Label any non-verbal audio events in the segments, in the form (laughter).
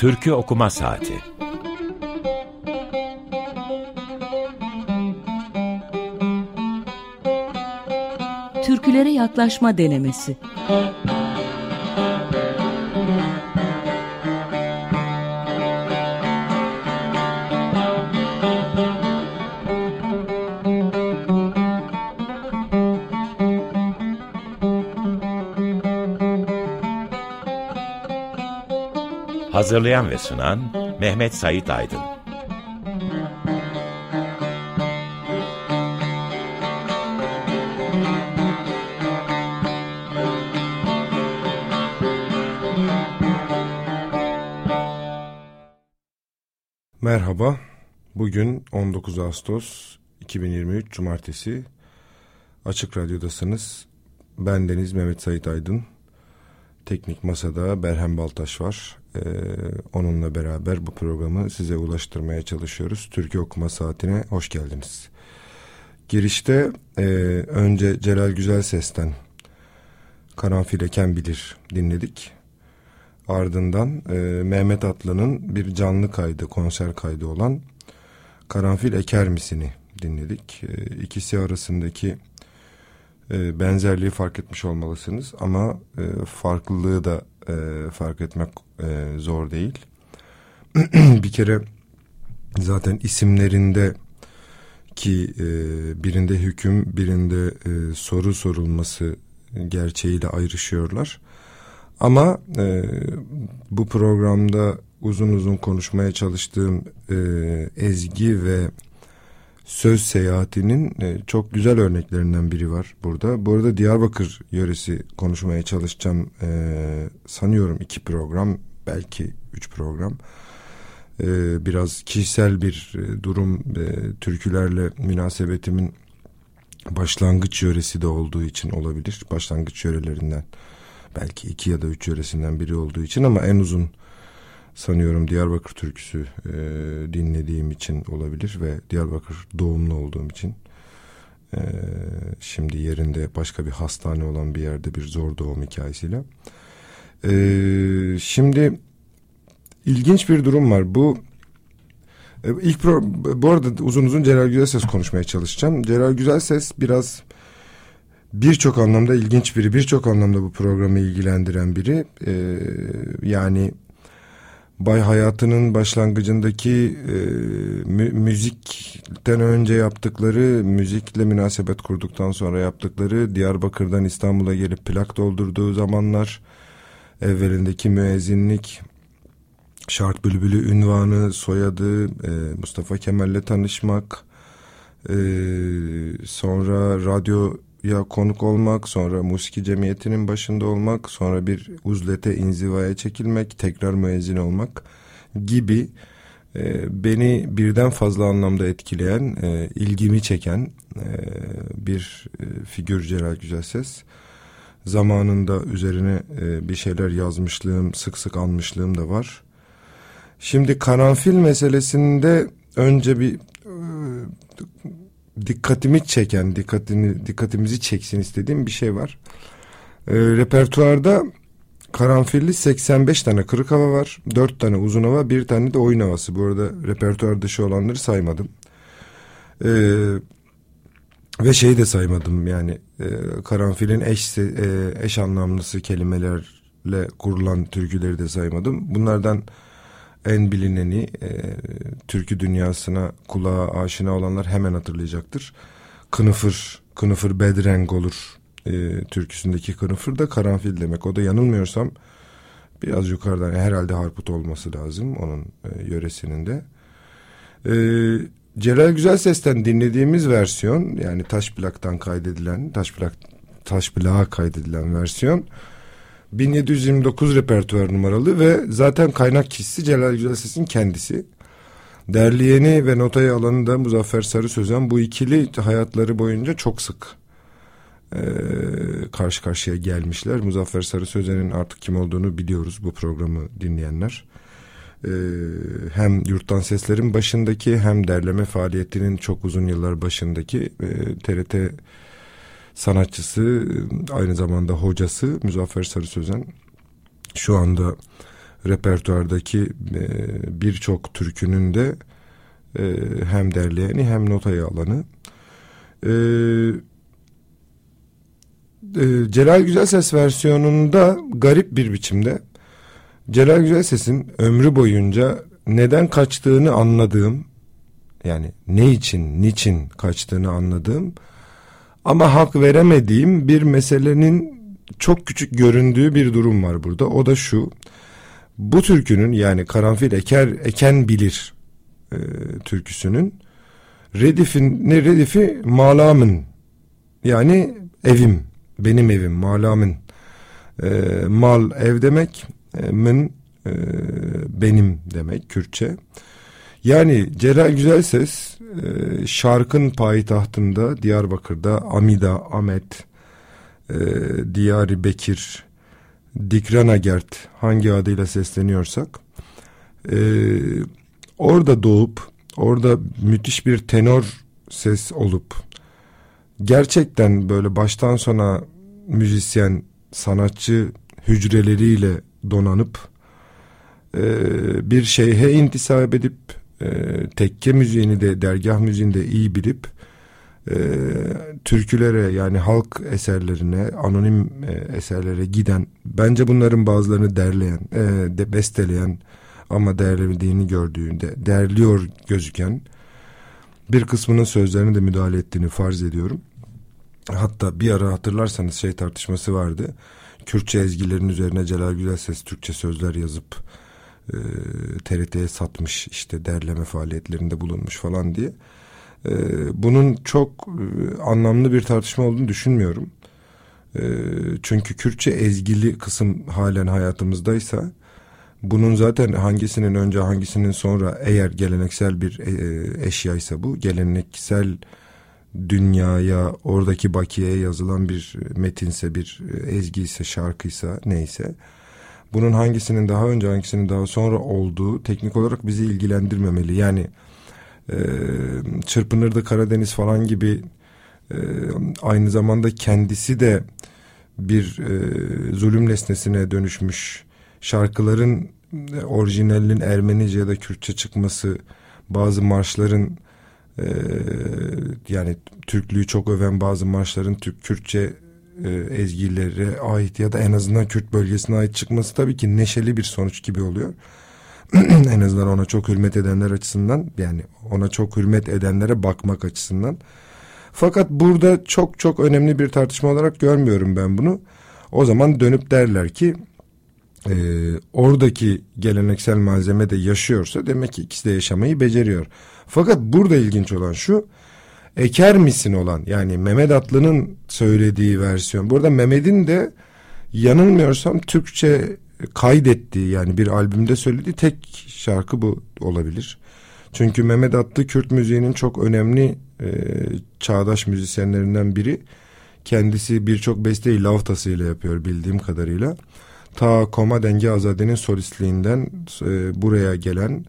Türkü Okuma Saati. Türkülere yaklaşma denemesi Hazırlayan ve sunan Mehmet Sait Aydın Merhaba, bugün 19 Ağustos 2023 Cumartesi Açık Radyo'dasınız. Ben Deniz Mehmet Sait Aydın. Teknik Masada Berhem Baltaş var. Ee, onunla beraber bu programı size ulaştırmaya çalışıyoruz. Türkiye Okuma Saati'ne hoş geldiniz. Girişte e, önce Celal Güzel Ses'ten Karanfil Eken Bilir dinledik. Ardından e, Mehmet Atlı'nın bir canlı kaydı, konser kaydı olan Karanfil Eker Misini dinledik. E, ikisi arasındaki e, benzerliği fark etmiş olmalısınız ama e, farklılığı da e, fark etmek e, zor değil. (clears throat) bir kere zaten isimlerinde ki e, birinde hüküm birinde e, soru sorulması gerçeğiyle ayrışıyorlar. Ama e, bu programda uzun uzun konuşmaya çalıştığım e, ezgi ve söz seyahatinin e, çok güzel örneklerinden biri var burada. Bu arada Diyarbakır yöresi konuşmaya çalışacağım. E, sanıyorum iki program belki üç program. E, biraz kişisel bir durum türkülerle münasebetimin başlangıç yöresi de olduğu için olabilir. Başlangıç yörelerinden belki iki ya da üç yöresinden biri olduğu için ama en uzun sanıyorum Diyarbakır türküsü e, dinlediğim için olabilir ve Diyarbakır doğumlu olduğum için e, şimdi yerinde başka bir hastane olan bir yerde bir zor doğum hikayesiyle. E, şimdi ilginç bir durum var. Bu e, ilk pro, bu arada uzun uzun Celal Güzelses konuşmaya çalışacağım. Celal Güzelses biraz birçok anlamda ilginç biri, birçok anlamda bu programı ilgilendiren biri. Ee, yani Bay Hayatı'nın başlangıcındaki e, mü, müzikten önce yaptıkları, müzikle münasebet kurduktan sonra yaptıkları, Diyarbakır'dan İstanbul'a gelip plak doldurduğu zamanlar, evvelindeki müezzinlik, Şart Bülbülü ünvanı, soyadı, e, Mustafa Kemal'le tanışmak, e, sonra radyo ya konuk olmak, sonra musiki cemiyetinin başında olmak, sonra bir uzlete inzivaya çekilmek, tekrar müezzin olmak gibi e, beni birden fazla anlamda etkileyen, e, ilgimi çeken e, bir e, figür Celal Güzelses. Zamanında üzerine e, bir şeyler yazmışlığım, sık sık anmışlığım da var. Şimdi karanfil meselesinde önce bir e, dikkatimi çeken, dikkatini, dikkatimizi çeksin istediğim bir şey var. E, repertuarda karanfilli 85 tane kırık hava var. 4 tane uzun hava, bir tane de oyun havası. Bu arada repertuar dışı olanları saymadım. E, ve şeyi de saymadım yani e, karanfilin eş, e, eş anlamlısı kelimelerle kurulan türküleri de saymadım. Bunlardan en bilineni e, türkü dünyasına kulağa aşina olanlar hemen hatırlayacaktır. Kınıfır, Kınıfır Bedreng olur e, türküsündeki Kınıfır da karanfil demek. O da yanılmıyorsam biraz yukarıdan herhalde Harput olması lazım onun e, yöresinin de. E, Celal Güzel Ses'ten dinlediğimiz versiyon yani taş plaktan kaydedilen taş plak taş plağa kaydedilen versiyon 1729 repertuar numaralı ve zaten kaynak kişisi Celal Güzelses'in kendisi. Derleyeni ve notayı alanı da Muzaffer Sarı Sözen bu ikili hayatları boyunca çok sık e, karşı karşıya gelmişler. Muzaffer Sarı Sözen'in artık kim olduğunu biliyoruz bu programı dinleyenler. E, hem Yurttan Sesler'in başındaki hem derleme faaliyetinin çok uzun yıllar başındaki e, TRT sanatçısı aynı zamanda hocası Muzaffer Sarı Sözen şu anda repertuardaki e, birçok türkünün de e, hem derleyeni hem notayı alanı. E, Celal Güzelses versiyonunda garip bir biçimde Celal Güzelses'in ömrü boyunca neden kaçtığını anladığım yani ne için, niçin kaçtığını anladığım ama hak veremediğim bir meselenin çok küçük göründüğü bir durum var burada. O da şu. Bu türkünün yani karanfil eker eken bilir e, türküsünün redifin ne redifi malamın yani evim benim evim malamın e, mal ev demek e, min e, benim demek Kürtçe. Yani Celal Güzelses e, şarkın payitahtında Diyarbakır'da Amida, Ahmet, e, Diyari Bekir, Dikranagert hangi adıyla sesleniyorsak e, orada doğup orada müthiş bir tenor ses olup gerçekten böyle baştan sona müzisyen sanatçı hücreleriyle donanıp e, bir şeyhe intisap edip e, tekke müziğini de dergah müziğini de iyi bilip e, türkülere yani halk eserlerine anonim e, eserlere giden bence bunların bazılarını derleyen e, de besteleyen ama derlemediğini gördüğünde derliyor gözüken bir kısmının sözlerine de müdahale ettiğini farz ediyorum. Hatta bir ara hatırlarsanız şey tartışması vardı. Kürtçe ezgilerin üzerine Celal Güzelses Türkçe sözler yazıp e, TRT'ye satmış işte derleme faaliyetlerinde bulunmuş falan diye. E, bunun çok e, anlamlı bir tartışma olduğunu düşünmüyorum. E, çünkü Kürtçe ezgili kısım halen hayatımızdaysa bunun zaten hangisinin önce hangisinin sonra eğer geleneksel bir e, eşyaysa bu geleneksel dünyaya oradaki bakiye yazılan bir metinse bir ezgiyse şarkıysa neyse bunun hangisinin daha önce hangisinin daha sonra olduğu teknik olarak bizi ilgilendirmemeli. Yani e, Çırpınırdı Karadeniz falan gibi e, aynı zamanda kendisi de bir e, zulüm nesnesine dönüşmüş şarkıların e, orijinalinin Ermenice ya da Kürtçe çıkması bazı marşların e, yani Türklüğü çok öven bazı marşların Türk Kürtçe e, ezgilere ait ya da en azından Kürt bölgesine ait çıkması tabii ki neşeli bir sonuç gibi oluyor. (clears throat) en azından ona çok hürmet edenler açısından yani ona çok hürmet edenlere bakmak açısından. Fakat burada çok çok önemli bir tartışma olarak görmüyorum ben bunu. O zaman dönüp derler ki e, oradaki geleneksel malzeme de yaşıyorsa demek ki ikisi de yaşamayı beceriyor. Fakat burada ilginç olan şu Eker misin olan yani Mehmet Atlı'nın söylediği versiyon. Burada Mehmet'in de yanılmıyorsam Türkçe kaydettiği yani bir albümde söylediği tek şarkı bu olabilir. Çünkü Mehmet Atlı Kürt müziğinin çok önemli e, çağdaş müzisyenlerinden biri. Kendisi birçok besteyi lavtasıyla yapıyor bildiğim kadarıyla. Ta Koma Denge Azade'nin solistliğinden e, buraya gelen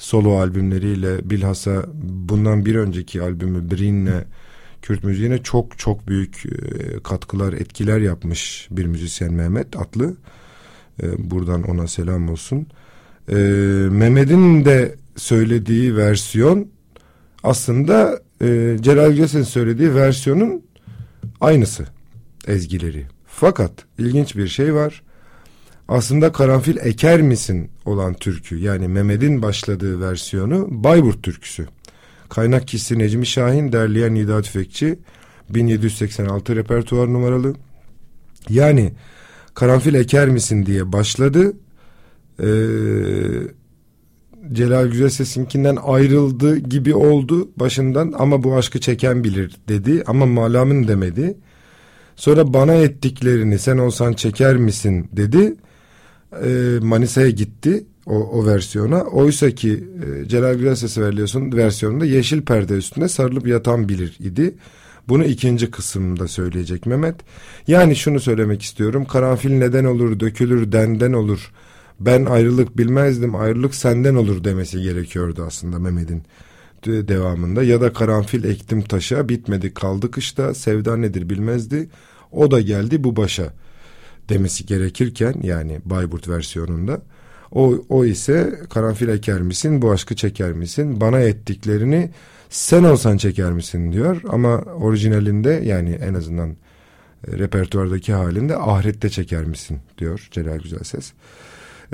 solo albümleriyle bilhassa bundan bir önceki albümü Brin'le Kürt müziğine çok çok büyük e, katkılar, etkiler yapmış bir müzisyen Mehmet Atlı. E, buradan ona selam olsun. E, Mehmet'in de söylediği versiyon aslında Celal Gösen'in söylediği versiyonun aynısı ezgileri. Fakat ilginç bir şey var aslında karanfil eker misin olan türkü yani Mehmet'in başladığı versiyonu Bayburt türküsü. Kaynak kişisi Necmi Şahin, derleyen Nida Tüfekçi 1786 repertuar numaralı. Yani karanfil eker misin diye başladı. Ee, Celal Güzelses'inkinden ayrıldı gibi oldu başından ama bu aşkı çeken bilir dedi ama malamın demedi. Sonra bana ettiklerini sen olsan çeker misin dedi e, Manisa'ya gitti o, o versiyona. Oysa ki e, Celal Gürses'i versiyon, versiyonunda yeşil perde üstünde sarılıp yatan bilir idi. Bunu ikinci kısımda söyleyecek Mehmet. Yani şunu söylemek istiyorum. Karanfil neden olur, dökülür, denden olur. Ben ayrılık bilmezdim, ayrılık senden olur demesi gerekiyordu aslında Mehmet'in devamında. Ya da karanfil ektim taşa, bitmedi kaldı kışta, sevda nedir bilmezdi. O da geldi bu başa demesi gerekirken yani Bayburt versiyonunda O, o ise karanfil eker misin bu aşkı çeker misin bana ettiklerini sen olsan çeker misin diyor ama orijinalinde yani en azından e, repertuardaki halinde ahirette çeker misin diyor Celal Güzelses.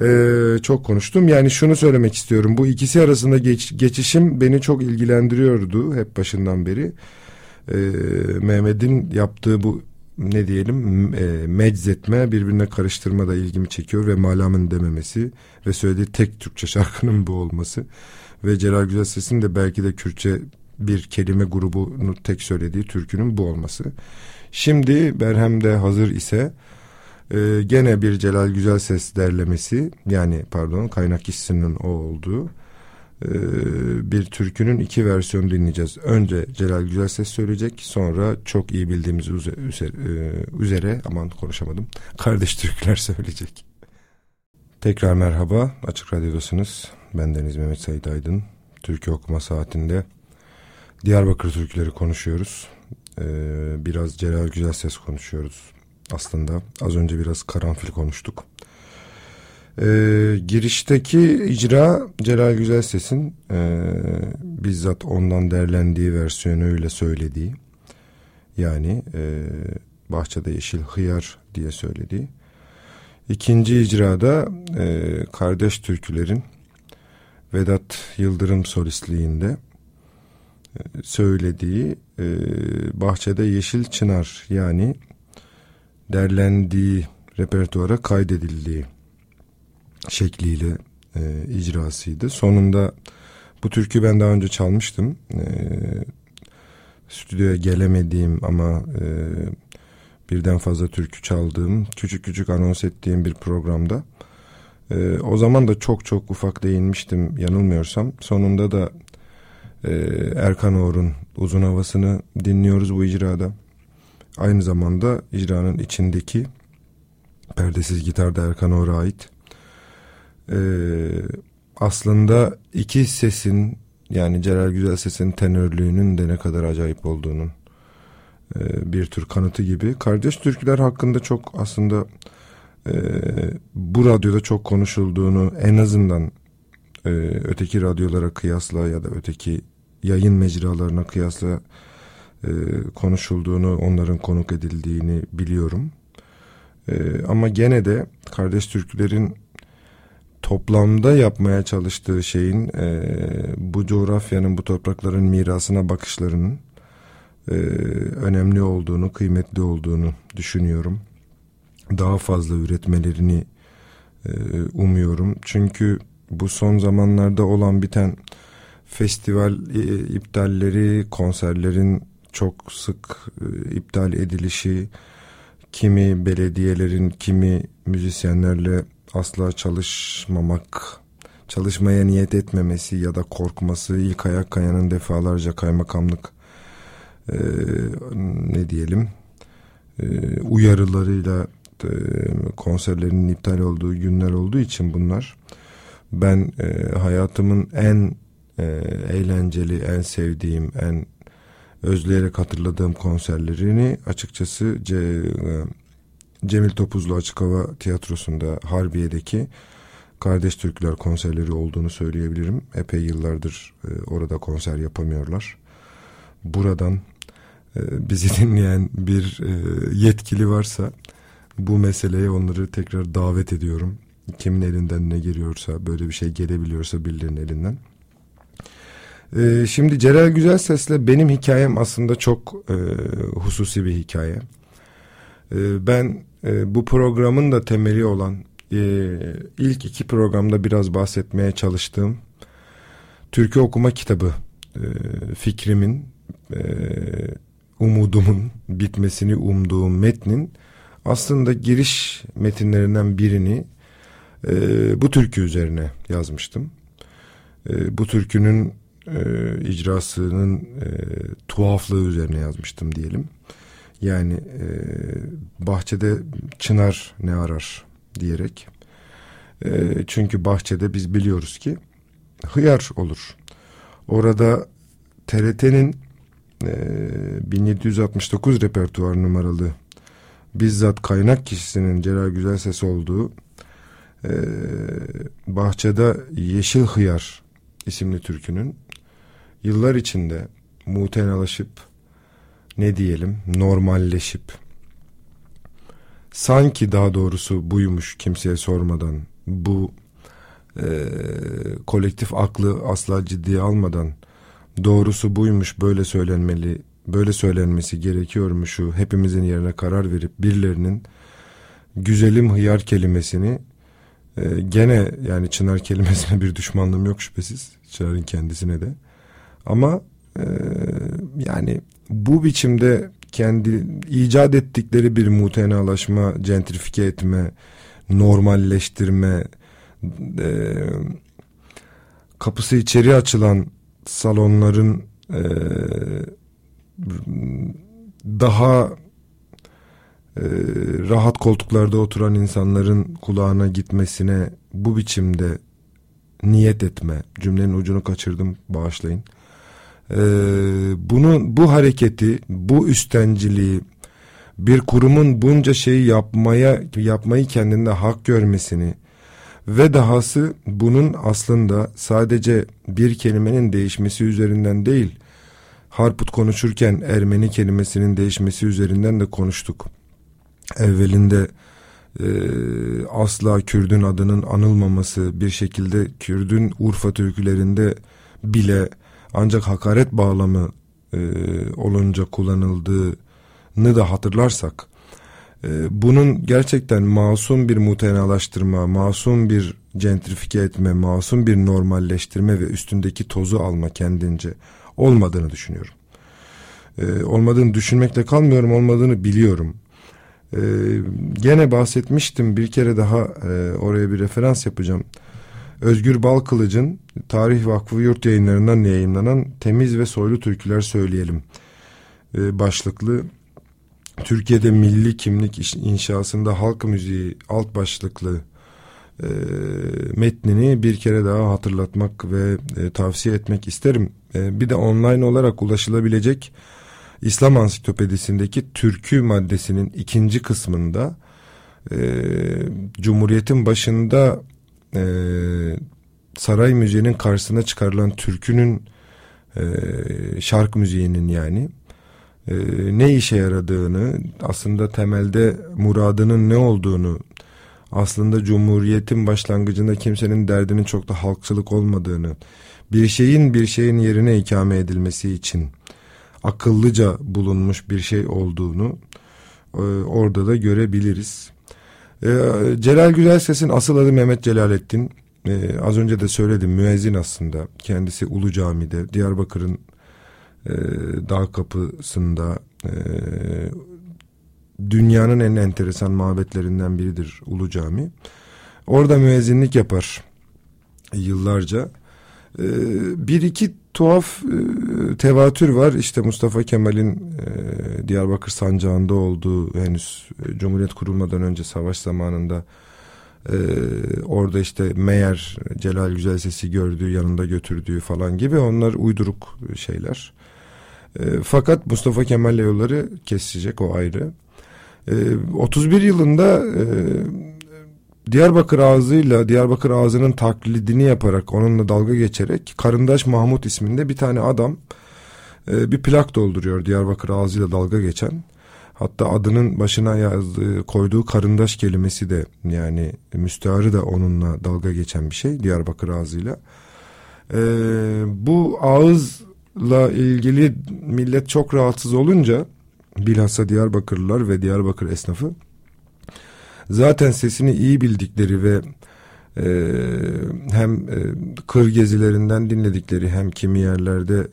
Ee, çok konuştum yani şunu söylemek istiyorum bu ikisi arasında geç, geçişim beni çok ilgilendiriyordu hep başından beri. Ee, Mehmet'in yaptığı bu ne diyelim e, meczetme birbirine karıştırma da ilgimi çekiyor ve malamın dememesi ve söylediği tek Türkçe (laughs) şarkının bu olması ve Celal Güzelses'in de belki de Kürtçe bir kelime grubunu tek söylediği türkünün bu olması. Şimdi Berhem'de hazır ise e, gene bir Celal Güzelses derlemesi yani pardon kaynak kişisinin o olduğu bir türkünün iki versiyonu dinleyeceğiz. Önce Celal Güzelses söyleyecek sonra çok iyi bildiğimiz üzere, üzere aman konuşamadım kardeş türküler söyleyecek. Tekrar merhaba Açık Radyo'dasınız. Ben Deniz Mehmet Sait Aydın. Türkü okuma saatinde Diyarbakır türküleri konuşuyoruz. Ee, biraz Celal Güzelses konuşuyoruz aslında. Az önce biraz karanfil konuştuk. Ee, girişteki icra Celal Güzelses'in e, bizzat ondan derlendiği versiyonuyla söylediği. Yani e, Bahçede Yeşil Hıyar diye söylediği. İkinci icrada e, kardeş türkülerin Vedat Yıldırım solistliğinde e, söylediği e, Bahçede Yeşil Çınar yani derlendiği repertuara kaydedildiği şekliyle e, icrasıydı. Sonunda bu türkü ben daha önce çalmıştım. E, stüdyoya gelemediğim ama e, birden fazla türkü çaldığım, küçük küçük anons ettiğim bir programda. E, o zaman da çok çok ufak değinmiştim yanılmıyorsam. Sonunda da e, Erkan Oğur'un uzun havasını dinliyoruz bu icrada. Aynı zamanda icranın içindeki perdesiz gitar da Erkan Oğur'a ait. E, aslında iki sesin yani Celal Güzel sesin tenörlüğünün de ne kadar acayip olduğunun e, bir tür kanıtı gibi. Kardeş türküler hakkında çok aslında e, bu radyoda çok konuşulduğunu en azından e, öteki radyolara kıyasla ya da öteki yayın mecralarına kıyasla e, konuşulduğunu, onların konuk edildiğini biliyorum. E, ama gene de kardeş türkülerin toplamda yapmaya çalıştığı şeyin e, bu coğrafyanın, bu toprakların mirasına bakışlarının e, önemli olduğunu, kıymetli olduğunu düşünüyorum. Daha fazla üretmelerini e, umuyorum. Çünkü bu son zamanlarda olan biten festival e, iptalleri, konserlerin çok sık e, iptal edilişi, kimi belediyelerin, kimi müzisyenlerle asla çalışmamak, çalışmaya niyet etmemesi ya da korkması, ilk ayak kayanın defalarca kaymakamlık e, ne diyelim e, uyarılarıyla e, konserlerinin iptal olduğu günler olduğu için bunlar ben e, hayatımın en e, eğlenceli, en sevdiğim, en özleyerek hatırladığım konserlerini açıkçası Ce, Cemil Topuzlu Açık Hava Tiyatrosu'nda Harbiye'deki Kardeş Türküler konserleri olduğunu söyleyebilirim. Epey yıllardır e, orada konser yapamıyorlar. Buradan e, bizi (laughs) dinleyen bir e, yetkili varsa bu meseleye onları tekrar davet ediyorum. Kimin elinden ne geliyorsa böyle bir şey gelebiliyorsa birilerinin elinden. E, şimdi Celal Güzel Ses'le benim hikayem aslında çok e, hususi bir hikaye. E, ben e, bu programın da temeli olan e, ilk iki programda biraz bahsetmeye çalıştığım Türkü okuma kitabı e, fikrimin e, umudumun bitmesini umduğum metnin aslında giriş metinlerinden birini e, bu türkü üzerine yazmıştım. E, bu türkünün e, icrasının e, tuhaflığı üzerine yazmıştım diyelim. Yani e, bahçede çınar ne arar diyerek. E, çünkü bahçede biz biliyoruz ki hıyar olur. Orada TRT'nin e, 1769 repertuar numaralı bizzat kaynak kişisinin Celal Güzelses olduğu e, Bahçede Yeşil Hıyar isimli türkünün yıllar içinde mutenalaşıp ne diyelim normalleşip sanki daha doğrusu buymuş kimseye sormadan bu e, kolektif aklı asla ciddiye almadan doğrusu buymuş böyle söylenmeli böyle söylenmesi gerekiyormuşu hepimizin yerine karar verip birilerinin güzelim hıyar kelimesini e, gene yani çınar kelimesine (laughs) bir düşmanlığım yok şüphesiz çınarın kendisine de. Ama e, yani bu biçimde kendi icat ettikleri bir mutenalaşma, gentrifike etme, normalleştirme, e, kapısı içeri açılan salonların e, daha e, rahat koltuklarda oturan insanların kulağına gitmesine bu biçimde niyet etme cümlenin ucunu kaçırdım bağışlayın e, bunu bu hareketi bu üstenciliği bir kurumun bunca şeyi yapmaya yapmayı kendinde hak görmesini ve dahası bunun aslında sadece bir kelimenin değişmesi üzerinden değil Harput konuşurken Ermeni kelimesinin değişmesi üzerinden de konuştuk. Evvelinde e, asla Kürdün adının anılmaması bir şekilde Kürdün Urfa türkülerinde bile ancak hakaret bağlamı e, olunca kullanıldığını da hatırlarsak e, bunun gerçekten masum bir mutenalaştırma, masum bir gentrifike etme, masum bir normalleştirme ve üstündeki tozu alma kendince olmadığını düşünüyorum. E, olmadığını düşünmekle kalmıyorum, olmadığını biliyorum. E, gene bahsetmiştim bir kere daha e, oraya bir referans yapacağım. Özgür Balkılıç'ın Tarih Vakfı Yurt yayınlarından yayınlanan Temiz ve Soylu Türküler Söyleyelim e, başlıklı Türkiye'de milli kimlik inşasında halk müziği alt başlıklı e, metnini bir kere daha hatırlatmak ve e, tavsiye etmek isterim. E, bir de online olarak ulaşılabilecek İslam Ansiklopedisindeki türkü maddesinin ikinci kısmında e, Cumhuriyet'in başında e, saray müziğinin karşısına çıkarılan türkünün e, şark müziğinin yani e, ne işe yaradığını aslında temelde muradının ne olduğunu aslında cumhuriyetin başlangıcında kimsenin derdinin çok da halkçılık olmadığını bir şeyin bir şeyin yerine ikame edilmesi için akıllıca bulunmuş bir şey olduğunu e, orada da görebiliriz. E, Celal Güzelses'in asıl adı Mehmet Celalettin. E, az önce de söyledim müezzin aslında. Kendisi Ulu Cami'de Diyarbakır'ın e, dağ kapısında e, dünyanın en enteresan mabetlerinden biridir Ulu Cami. Orada müezzinlik yapar yıllarca. E, bir iki tuhaf e, tevatür var. İşte Mustafa Kemal'in e, Diyarbakır sancağında olduğu henüz e, Cumhuriyet kurulmadan önce savaş zamanında e, orada işte meğer Celal Güzel Sesi gördüğü yanında götürdüğü falan gibi onlar uyduruk şeyler. E, fakat Mustafa Kemal'le yolları kesecek o ayrı. E, 31 yılında e, Diyarbakır ağzıyla Diyarbakır ağzının taklidini yaparak onunla dalga geçerek Karındaş Mahmut isminde bir tane adam e, bir plak dolduruyor Diyarbakır ağzıyla dalga geçen. Hatta adının başına yazdığı, koyduğu karındaş kelimesi de yani müstearı da onunla dalga geçen bir şey Diyarbakır ağzıyla. E, bu ağızla ilgili millet çok rahatsız olunca bilhassa Diyarbakırlılar ve Diyarbakır esnafı zaten sesini iyi bildikleri ve e, hem e, kır gezilerinden dinledikleri hem kimi yerlerde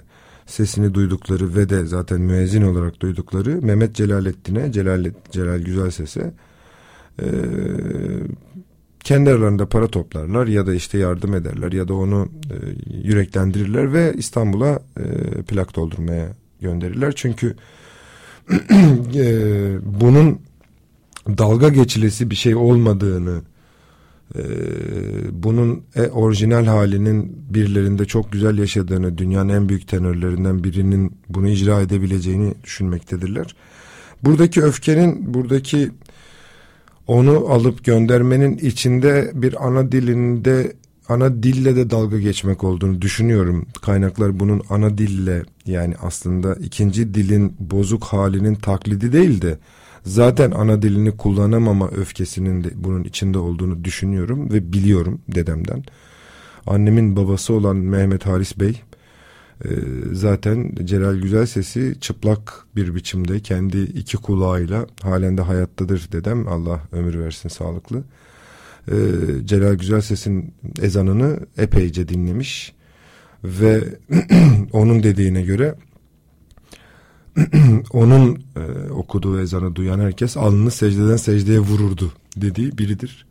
sesini duydukları ve de zaten müezzin olarak duydukları Mehmet Celalettin'e Celal, Celal Güzel Ses'e e, kendi aralarında para toplarlar ya da işte yardım ederler ya da onu e, yüreklendirirler ve İstanbul'a e, plak doldurmaya gönderirler. Çünkü (clears throat) e, bunun dalga geçilesi bir şey olmadığını e, bunun e, orijinal halinin birilerinde çok güzel yaşadığını dünyanın en büyük tenörlerinden birinin bunu icra edebileceğini düşünmektedirler. Buradaki öfkenin buradaki onu alıp göndermenin içinde bir ana dilinde ana dille de dalga geçmek olduğunu düşünüyorum. Kaynaklar bunun ana dille yani aslında ikinci dilin bozuk halinin taklidi değil de zaten ana dilini kullanamama öfkesinin de bunun içinde olduğunu düşünüyorum ve biliyorum dedemden. Annemin babası olan Mehmet Halis Bey e, zaten Celal Güzel Sesi çıplak bir biçimde kendi iki kulağıyla halen de hayattadır dedem Allah ömür versin sağlıklı. E, Celal Güzel Ses'in ezanını epeyce dinlemiş ve (clears throat) onun dediğine göre (clears throat) onun e, okuduğu ezanı duyan herkes alnını secdeden secdeye vururdu dediği biridir.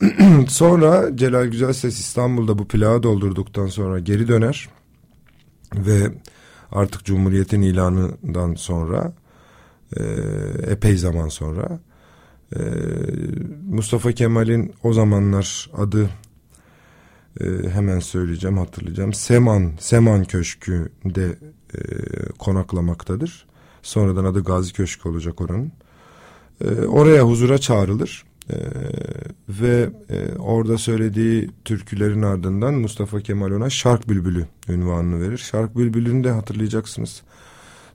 (clears throat) sonra Celal Güzel Ses İstanbul'da bu plağı doldurduktan sonra geri döner ve artık Cumhuriyet'in ilanından sonra e, epey zaman sonra e, Mustafa Kemal'in o zamanlar adı e, hemen söyleyeceğim hatırlayacağım Seman Seman Köşkü'nde e, konaklamaktadır. Sonradan adı Gazi Köşkü olacak oranın. E, oraya huzura çağrılır e, ve e, orada söylediği türkülerin ardından Mustafa Kemal ona Şark Bülbülü ünvanını verir. Şark Bülbülü'nü de hatırlayacaksınız.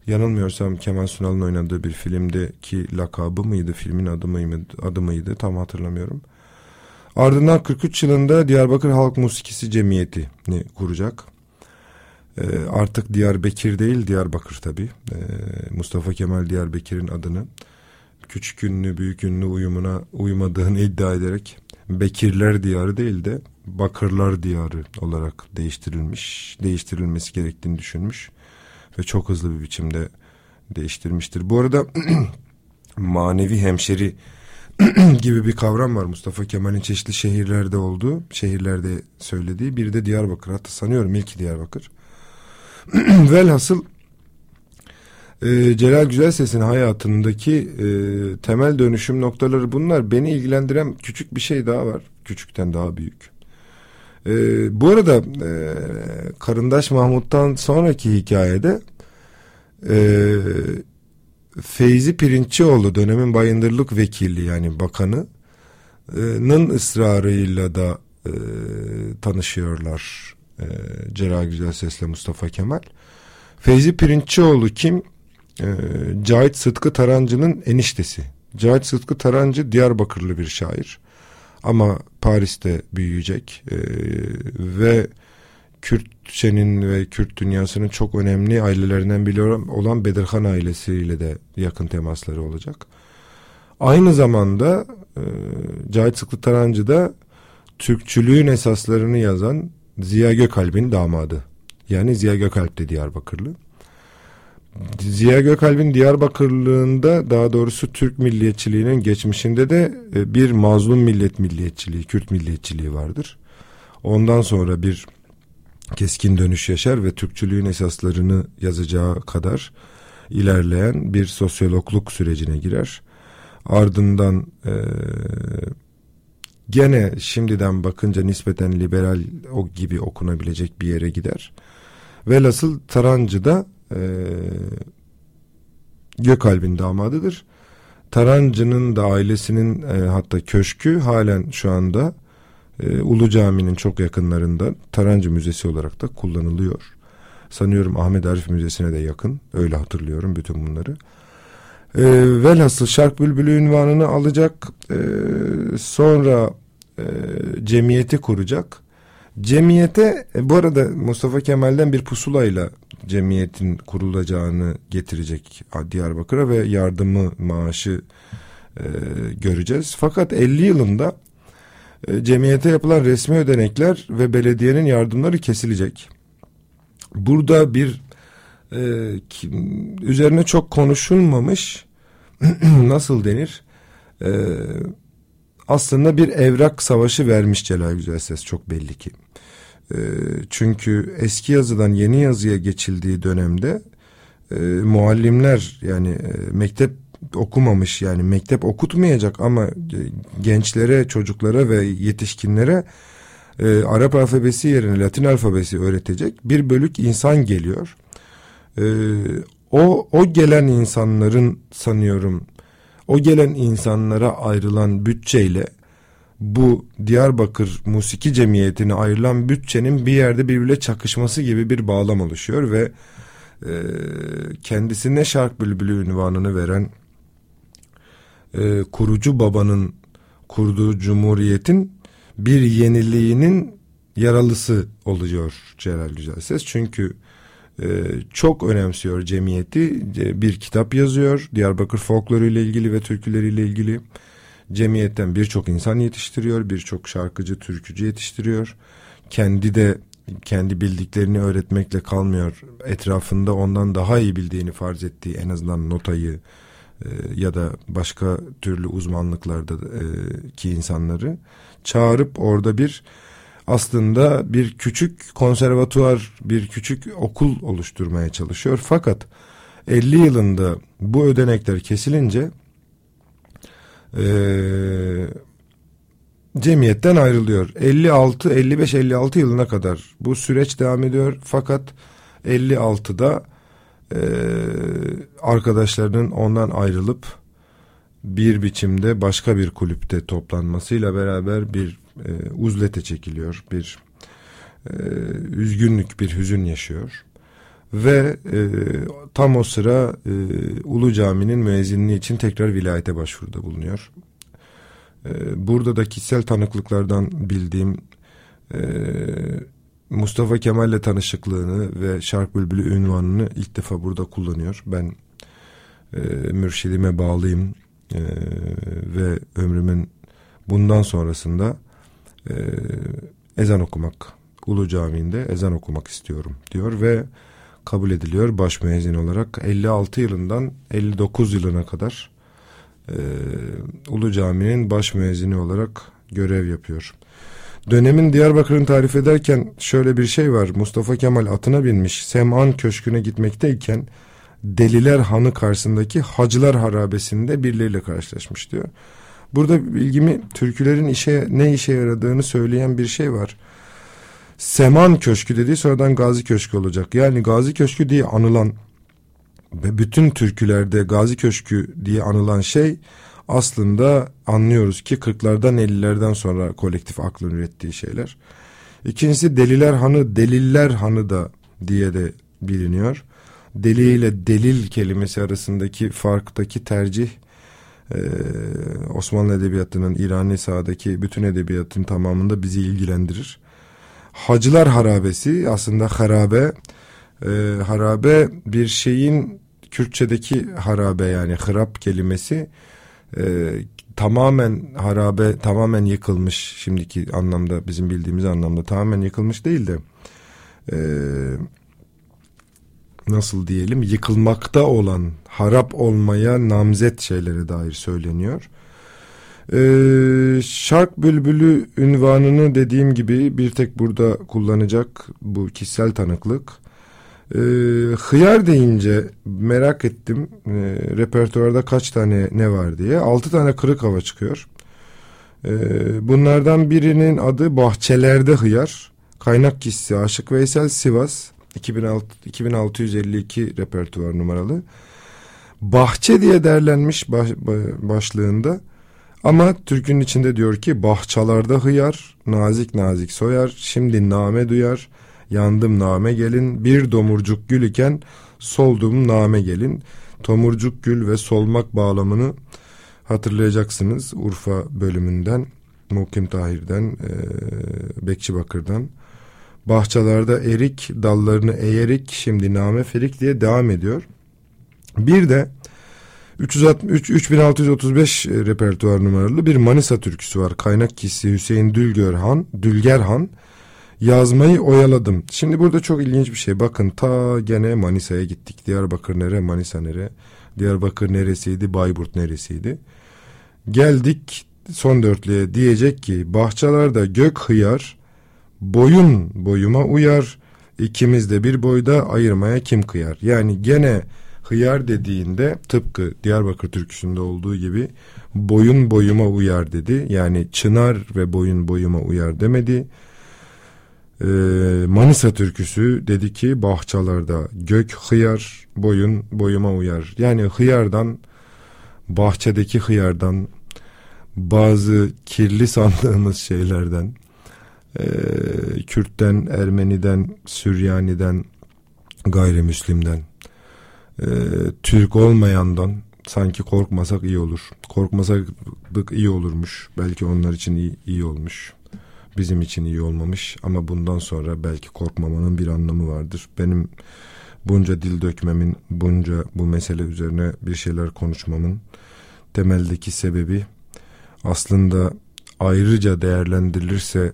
Yanılmıyorsam Kemal Sunal'ın oynadığı bir filmdeki lakabı mıydı, filmin adı mıydı, adı mıydı tam hatırlamıyorum. Ardından 43 yılında Diyarbakır Halk Musikisi Cemiyeti'ni kuracak. E, artık Diyarbakır değil Diyarbakır tabi. E, Mustafa Kemal Diyarbakır'ın adını küçük ünlü büyük ünlü uyumuna uymadığını iddia ederek Bekirler diyarı değil de Bakırlar diyarı olarak değiştirilmiş, değiştirilmesi gerektiğini düşünmüş ve çok hızlı bir biçimde değiştirmiştir. Bu arada (clears throat) manevi hemşeri (clears throat) gibi bir kavram var Mustafa Kemal'in çeşitli şehirlerde olduğu, şehirlerde söylediği. Bir de Diyarbakır hatta sanıyorum ilk Diyarbakır. (clears throat) Velhasıl e, Celal Güzel Ses'in hayatındaki e, temel dönüşüm noktaları bunlar. Beni ilgilendiren küçük bir şey daha var. Küçükten daha büyük. E, bu arada e, Karındaş Mahmut'tan sonraki hikayede e, Feyzi Pirinççioğlu dönemin bayındırlık vekili yani bakanı'nın ısrarıyla da e, tanışıyorlar e, Celal Güzel Ses'le Mustafa Kemal. Feyzi Pirinççioğlu kim? E, Cahit Sıtkı Tarancı'nın eniştesi. Cahit Sıtkı Tarancı Diyarbakırlı bir şair. Ama Paris'te büyüyecek e, ve Kürtçenin ve Kürt dünyasının çok önemli ailelerinden biri olan Bedirhan ailesiyle de yakın temasları olacak. Aynı zamanda e, Cahit Sıtkı Tarancı da Türkçülüğün esaslarını yazan Ziya Gökalp'in damadı. Yani Ziya Gökalp de Diyarbakırlı. Ziya Gökalp'in Diyarbakırlığında daha doğrusu Türk milliyetçiliğinin geçmişinde de e, bir mazlum millet milliyetçiliği, Kürt milliyetçiliği vardır. Ondan sonra bir keskin dönüş yaşar ve Türkçülüğün esaslarını yazacağı kadar ilerleyen bir sosyologluk sürecine girer. Ardından e, gene şimdiden bakınca nispeten liberal o gibi okunabilecek bir yere gider. Velhasıl Tarancı da e, Gökalp'in damadıdır. Tarancı'nın da ailesinin e, hatta köşkü halen şu anda e, Ulu Cami'nin çok yakınlarında Tarancı Müzesi olarak da kullanılıyor. Sanıyorum Ahmet Arif Müzesi'ne de yakın. Öyle hatırlıyorum bütün bunları. E, velhasıl Şark Bülbülü ünvanını alacak. E, sonra e, cemiyeti kuracak. Cemiyete e, bu arada Mustafa Kemal'den bir pusulayla cemiyetin kurulacağını getirecek Diyarbakır'a ve yardımı maaşı e, göreceğiz. Fakat 50 yılında e, cemiyete yapılan resmi ödenekler ve belediyenin yardımları kesilecek. Burada bir e, kim, üzerine çok konuşulmamış (clears throat) nasıl denir? E, aslında bir evrak savaşı vermiş Celal Güzelses çok belli ki. E, çünkü eski yazıdan yeni yazıya geçildiği dönemde e, muallimler yani e, mektep okumamış yani mektep okutmayacak ama gençlere, çocuklara ve yetişkinlere e, Arap alfabesi yerine Latin alfabesi öğretecek bir bölük insan geliyor. E, o o gelen insanların sanıyorum o gelen insanlara ayrılan bütçeyle bu Diyarbakır Musiki Cemiyeti'ne ayrılan bütçenin bir yerde birbirle çakışması gibi bir bağlam oluşuyor ve e, kendisine şark bülbülü ünvanını veren e, kurucu babanın kurduğu cumhuriyetin bir yeniliğinin yaralısı oluyor Celal Güzel Ses. Çünkü çok önemsiyor cemiyeti. E, bir kitap yazıyor Diyarbakır folkloru ile ilgili ve türküleriyle ilgili. Cemiyetten birçok insan yetiştiriyor, birçok şarkıcı, türkücü yetiştiriyor. Kendi de kendi bildiklerini öğretmekle kalmıyor. Etrafında ondan daha iyi bildiğini farz ettiği en azından notayı e, ya da başka türlü uzmanlıklarda e, ki insanları çağırıp orada bir aslında bir küçük konservatuvar, bir küçük okul oluşturmaya çalışıyor. Fakat 50 yılında bu ödenekler kesilince e, cemiyetten ayrılıyor. 56, 55, 56 yılına kadar bu süreç devam ediyor. Fakat 56'da e, arkadaşlarının ondan ayrılıp bir biçimde başka bir kulüpte toplanmasıyla beraber bir e, uzlete çekiliyor. Bir e, üzgünlük, bir hüzün yaşıyor. Ve e, tam o sıra e, Ulu Cami'nin müezzinliği için tekrar vilayete başvuruda bulunuyor. E, burada da kişisel tanıklıklardan bildiğim e, Mustafa Kemal'le tanışıklığını ve Şark Bülbülü ünvanını ilk defa burada kullanıyor. Ben e, mürşidime bağlıyım e, ve ömrümün bundan sonrasında e, ezan okumak, Ulu Camii'nde ezan okumak istiyorum diyor ve kabul ediliyor baş müezzin olarak 56 yılından 59 yılına kadar e, Ulu Cami'nin baş müezzini olarak görev yapıyor. Dönemin Diyarbakır'ın tarif ederken şöyle bir şey var. Mustafa Kemal atına binmiş Sem'an Köşkü'ne gitmekteyken Deliler Hanı karşısındaki Hacılar Harabesi'nde birileriyle karşılaşmış diyor. Burada ilgimi türkülerin işe ne işe yaradığını söyleyen bir şey var. Seman Köşkü dediği sonradan Gazi Köşkü olacak. Yani Gazi Köşkü diye anılan ve bütün türkülerde Gazi Köşkü diye anılan şey aslında anlıyoruz ki 40'lardan 50'lerden sonra kolektif aklın ürettiği şeyler. İkincisi Deliler Hanı, Deliller Hanı da diye de biliniyor. Deli ile delil kelimesi arasındaki farktaki tercih ee, Osmanlı Edebiyatı'nın İrani sahadaki bütün edebiyatın tamamında bizi ilgilendirir. Hacılar harabesi aslında harabe e, harabe bir şeyin Kürtçedeki harabe yani hırap kelimesi e, tamamen harabe tamamen yıkılmış şimdiki anlamda bizim bildiğimiz anlamda tamamen yıkılmış değil de e, nasıl diyelim yıkılmakta olan harap olmaya namzet şeylere dair söyleniyor. Ee, şark bülbülü ünvanını dediğim gibi bir tek burada kullanacak bu kişisel tanıklık. Ee, hıyar deyince merak ettim e, repertuarda kaç tane ne var diye. Altı tane kırık hava çıkıyor. Ee, bunlardan birinin adı Bahçelerde Hıyar. Kaynak kişisi Aşık Veysel Sivas. 2006, 2652 repertuar numaralı. Bahçe diye derlenmiş baş, başlığında ama türkünün içinde diyor ki bahçalarda hıyar, nazik nazik soyar, şimdi name duyar, yandım name gelin, bir domurcuk gül iken soldum name gelin. Tomurcuk gül ve solmak bağlamını hatırlayacaksınız Urfa bölümünden, Mukim Tahir'den, e, Bekçi Bakır'dan. Bahçelerde erik dallarını eğerik şimdi name ferik diye devam ediyor. Bir de 363 3635 repertuar numaralı bir Manisa türküsü var. Kaynak kişisi Hüseyin Dülgerhan, Dülgerhan yazmayı oyaladım. Şimdi burada çok ilginç bir şey. Bakın ta gene Manisa'ya gittik. Diyarbakır nere, Manisa nere? Diyarbakır neresiydi, Bayburt neresiydi? Geldik son dörtlüğe diyecek ki bahçelerde gök hıyar, boyun boyuma uyar, ikimiz de bir boyda ayırmaya kim kıyar? Yani gene hıyar dediğinde tıpkı Diyarbakır türküsünde olduğu gibi boyun boyuma uyar dedi. Yani çınar ve boyun boyuma uyar demedi. Ee, Manisa türküsü dedi ki bahçalarda gök hıyar boyun boyuma uyar. Yani hıyardan bahçedeki hıyardan, bazı kirli sandığımız şeylerden, e, Kürt'ten, Ermeni'den, Süryaniden, gayrimüslimden, e, Türk olmayandan sanki korkmasak iyi olur. Korkmasak iyi olurmuş. Belki onlar için iyi, iyi olmuş. Bizim için iyi olmamış ama bundan sonra belki korkmamanın bir anlamı vardır. Benim bunca dil dökmemin, bunca bu mesele üzerine bir şeyler konuşmamın temeldeki sebebi aslında ayrıca değerlendirilirse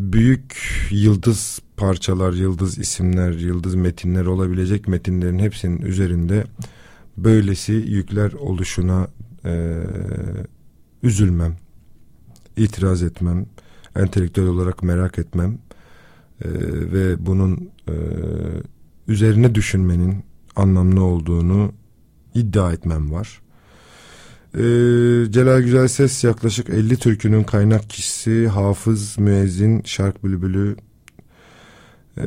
büyük yıldız parçalar, yıldız isimler, yıldız metinler olabilecek metinlerin hepsinin üzerinde böylesi yükler oluşuna e, üzülmem, itiraz etmem, entelektüel olarak merak etmem e, ve bunun e, üzerine düşünmenin anlamlı olduğunu iddia etmem var. Ee, Celal Güzel Ses yaklaşık 50 türkünün kaynak kişisi, hafız, müezzin, şark bülbülü e,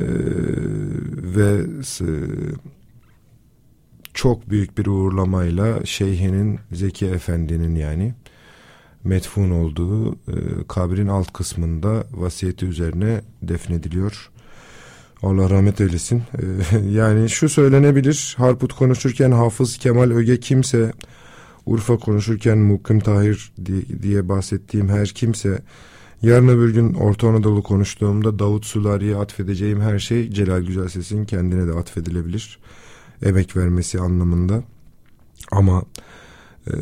ve e, çok büyük bir uğurlamayla Şeyhinin Zeki Efendi'nin yani metfun olduğu e, kabrin alt kısmında vasiyeti üzerine defnediliyor. Allah rahmet eylesin. E, (laughs) yani şu söylenebilir. Harput konuşurken Hafız Kemal Öge kimse Urfa konuşurken Mukim Tahir diye bahsettiğim her kimse yarın öbür gün Orta Anadolu konuştuğumda Davut Sulari'ye atfedeceğim her şey Celal Güzelses'in kendine de atfedilebilir. Emek vermesi anlamında. Ama e,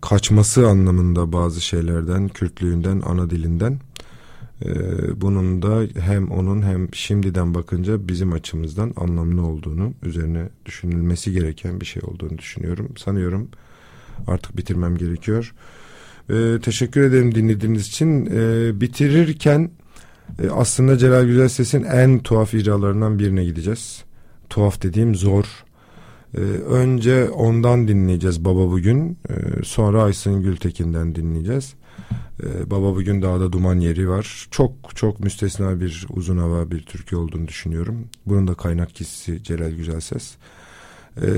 kaçması anlamında bazı şeylerden, Kürtlüğünden, ana dilinden e, bunun da hem onun hem şimdiden bakınca bizim açımızdan anlamlı olduğunu, üzerine düşünülmesi gereken bir şey olduğunu düşünüyorum. Sanıyorum artık bitirmem gerekiyor. E, teşekkür ederim dinlediğiniz için. E, bitirirken e, aslında Celal Güzel Ses'in en tuhaf icralarından birine gideceğiz. Tuhaf dediğim zor. E, önce ondan dinleyeceğiz Baba Bugün. E, sonra Aysun Gültekin'den dinleyeceğiz. E, Baba Bugün Dağda Duman Yeri var. Çok çok müstesna bir uzun hava bir türkü olduğunu düşünüyorum. Bunun da kaynak kişisi Celal Güzel Ses. E,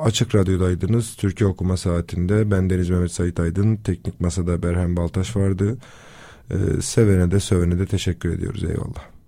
açık Radyo'daydınız. Türkiye Okuma Saati'nde ben Deniz Mehmet Sait Aydın. Teknik Masada Berhem Baltaş vardı. E, sevene de sövene de teşekkür ediyoruz. Eyvallah.